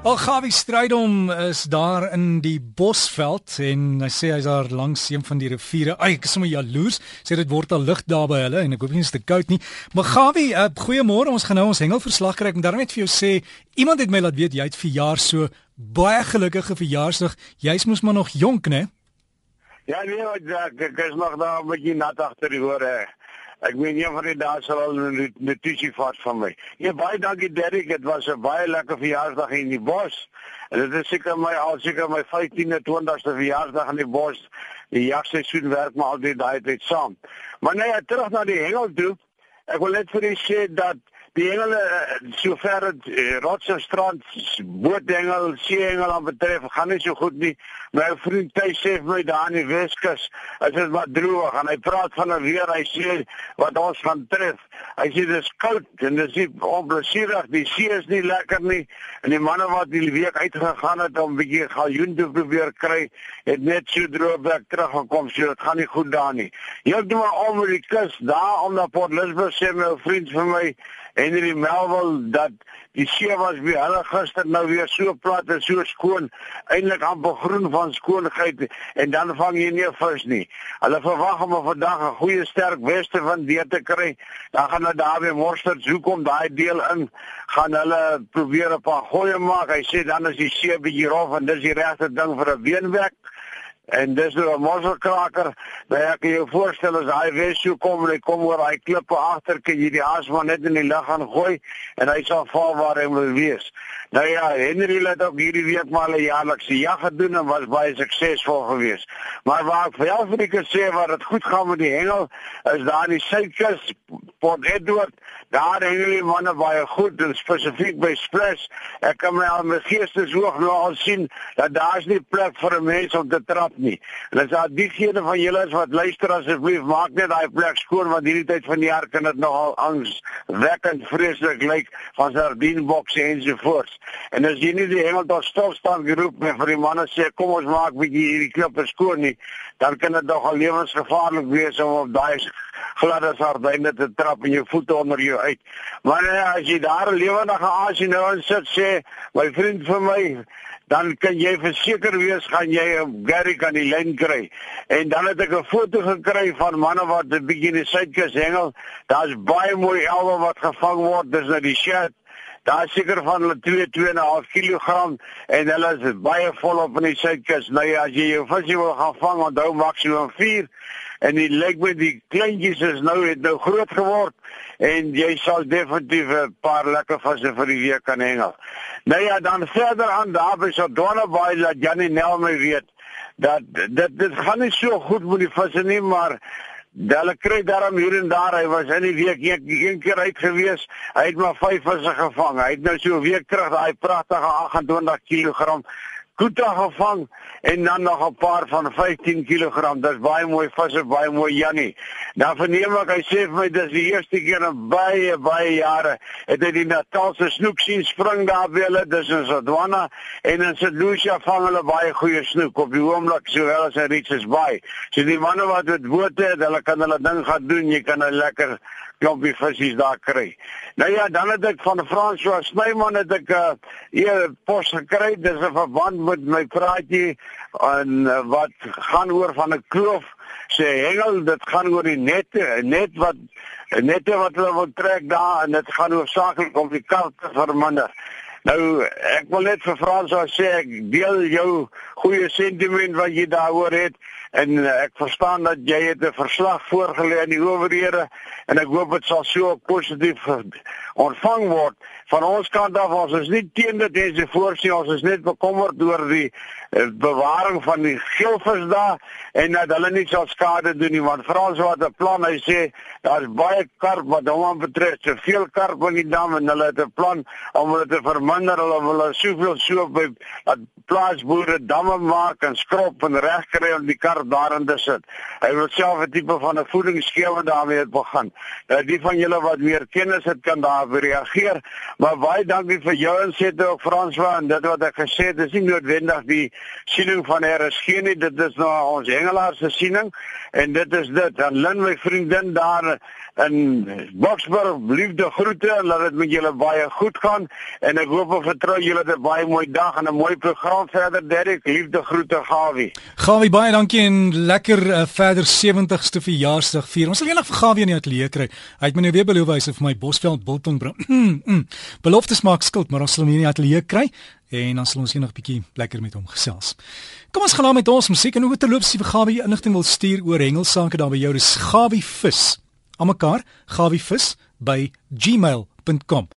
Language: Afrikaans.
Al Gawie Strydom is daar in die Bosveld en hy sê hy's daar langs een van die riviere. Ai, ek is sommer jaloers. Sê dit word al lig daar by hulle en ek hoop nie dit is te koud nie. Maar Gawie, uh, goeiemôre. Ons gaan nou ons hengelverslag kry en daarmee net vir jou sê, iemand het my laat weet jy het verjaar so baie gelukkige verjaarsdag. Jy's mos maar nog jonk, né? Ja, nee, ek, ek is nog daar 'n bietjie nat agter die hore. Ek weet nie of jy daar sal al 'n notisie vat van my. Ja, baie dankie Derrick, dit was 'n baie lekker verjaarsdag in die bos. En dit is seker my al seker my 15de 20ste verjaarsdag in die bos. Die jagseisoen werk maar altyd daai tyd saam. Maar nou ja, terug na die hengel toe. Ek wil net vir u sê dat die hengel eh, sover dit uh, Rotsstrand boothengel seehengel aan betref gaan nie so goed nie. My vriend hy sê vir my daar in die Weskus is dit wat droog. En hy praat van 'n weer hy sê wat ons gaan tref. Hy sê dis koud en dis nie onplesierig die see is nie lekker nie. En die manne wat die week uitgegaan het om 'n bietjie galjoen te probeer kry het net so droog weg teruggekom so dit gaan nie goed daar nie. Heeltemal om die kus daar om na Port Elizabeth sê my vriend vir my Henry Melville dat die see was weer hulle gister nou weer so plat en so skoon eintlik amper groen van skoonheid en dan vang jy nie vis nie. Hulle verwag om vandag 'n goeie sterk weste van deur te kry. Dan gaan hulle daar weer morster soek om daai deel in gaan hulle probeer 'n paar goeie maak. Hy sê dan is die see bietjie rof en dis die regte ding vir 'n beenwerk. En dis nou 'n mosselkraker. Nou ek kan jou voorstel as weer so kom en hy kom oor daai klippe agter, kan jy die asma net in die lug gaan gooi en hy sal val waar hy moet wees. Nou ja, Henry het ook hierdie week maar 'n jaarlikse jag gedoen en was baie suksesvol geweest. Maar waar ek vir jou vir ek sê waar dit goed gaan met die hengel, is daar in die suidkus Port Edward, daar hengel die manne baie goed en spesifiek by Splash. Ek kan my al my geesteshoog nou al sien dat daar's nie plek vir 'n mens om te trap nie. En as daar diegene van julle is wat luister asseblief maak net daai plek skoon want hierdie tyd van die jaar kan dit nogal angswekkend vreeslik lyk van sardienbokse en so voort. En as jy nie die hengel tot stilstand geroep het vir die manne sê kom ons maak bietjie hierdie klippe skoon nie, dan kan dit nogal lewensgevaarlik wees om op daai gladde sardiene te trap en jou voete onder jou uit. Maar nee, as jy daar 'n lewendige asie nou in sit sê, my vriend vir my dan kan jy verseker wees gaan jy 'n Gary kan die lyn kry. En dan het ek 'n foto gekry van manne wat 'n bietjie in die suidkus hengel. Daar's baie mooi elwe wat gevang word. Dis nou die shirt. Daar seker van hulle 2 2.5 kg en hulle is baie volop in die suidkus. Nou ja, as jy jou visie wil gaan vang, onthou maksimum 4 en die lyk met die kleintjies is nou het nou groot geword en jy sal definitief 'n paar lekker visse vir die week kan hengel. Nou ja, dan verder aan daar by so Donnaby dat Janie Nel my weet dat dit dit gaan nie so goed met die visse nie, maar Hulle kry daarom hier en daar. Hy was in die week een, een keer uit gewees. Hy het maar 5 visse gevang. Hy het nou so 'n week terug daai pragtige 28 kg kuta gevang en dan nog 'n paar van 15 kg. Dis baie mooi visse, baie mooi Jannie. Dan verneem ek hy sê vir my dis die eerste keer in baie baie jare het hy die Natalse snoek sien spring daar by hulle. Dis in Sodwana en in St. Lucia vang hulle baie goeie snoek op die oomblik sowel as in Richards Bay. So die manne wat met bote het, hulle kan hulle ding gaan doen. Jy kan 'n lekker klompie visse daar kry. Nou ja, dan het ek van François Snyman het ek 'n uh, hier pos gekry. Dis 'n verband met my praatjie en uh, wat gaan oor van 'n kloof sê hengel dit gaan oor die nette net wat nette wat hulle wil trek daar en dit gaan hoofsaaklik om die kant te verminder. Nou ek wil net vir François sê ek deel jou goeie sentiment wat jy daaroor het en uh, ek verstaan dat jy het 'n verslag voorgelê aan die owerhede en ek hoop dit sal so positief ontvang word. Van ons kant af ons is nie teen dit hê se voorsien ons is net bekommerd oor die uh, bewaring van die geelvis daar en dat hulle nie sal skade doen nie want Frans wat 'n plan hy sê daar's baie karp wat hom betref te veel karp in die dam en hulle het 'n plan om dit te verminder. Hulle wil soveel so by dat plaasboere damme maak en skrop en regkry om die karp jaar daarin sit. Hy wil self 'n tipe van 'n voedingsskema daarmee begin. Nou die van julle wat meer kennis het kan daar reageer, Maar baie dankie vir jou insette ook Franswa en dit wat ek gesê het, is nie noodwendig die siening van RSG nie, dit is nou ons hengelaar se siening en dit is dit. Dan Lin my vriendin daar in Boksburg, liefde groete en laat dit met julle baie goed gaan en ek hoop en vertrou julle het 'n baie mooi dag en 'n mooi program verder Derek, liefde groete Gawie. Gawie baie dankie en lekker uh, verder 70ste verjaarsdag vier. Ons sal eendag vir Gawie in die ateljee kry. Hy het my nou weer beloof hy sal vir my Bosveld biltong bring. Mm, mm. Beloftes maak skuld, maar ons sal hom hier in die ateljee kry en dan sal ons eendag bietjie lekker met hom gesels. Kom ons gaan nou met ons musiek en hoe terloops die Gawie inligting wil stuur oor hengelsake daar by jou. Dis Gawie vis. Almekaar Gawie vis by gmail.com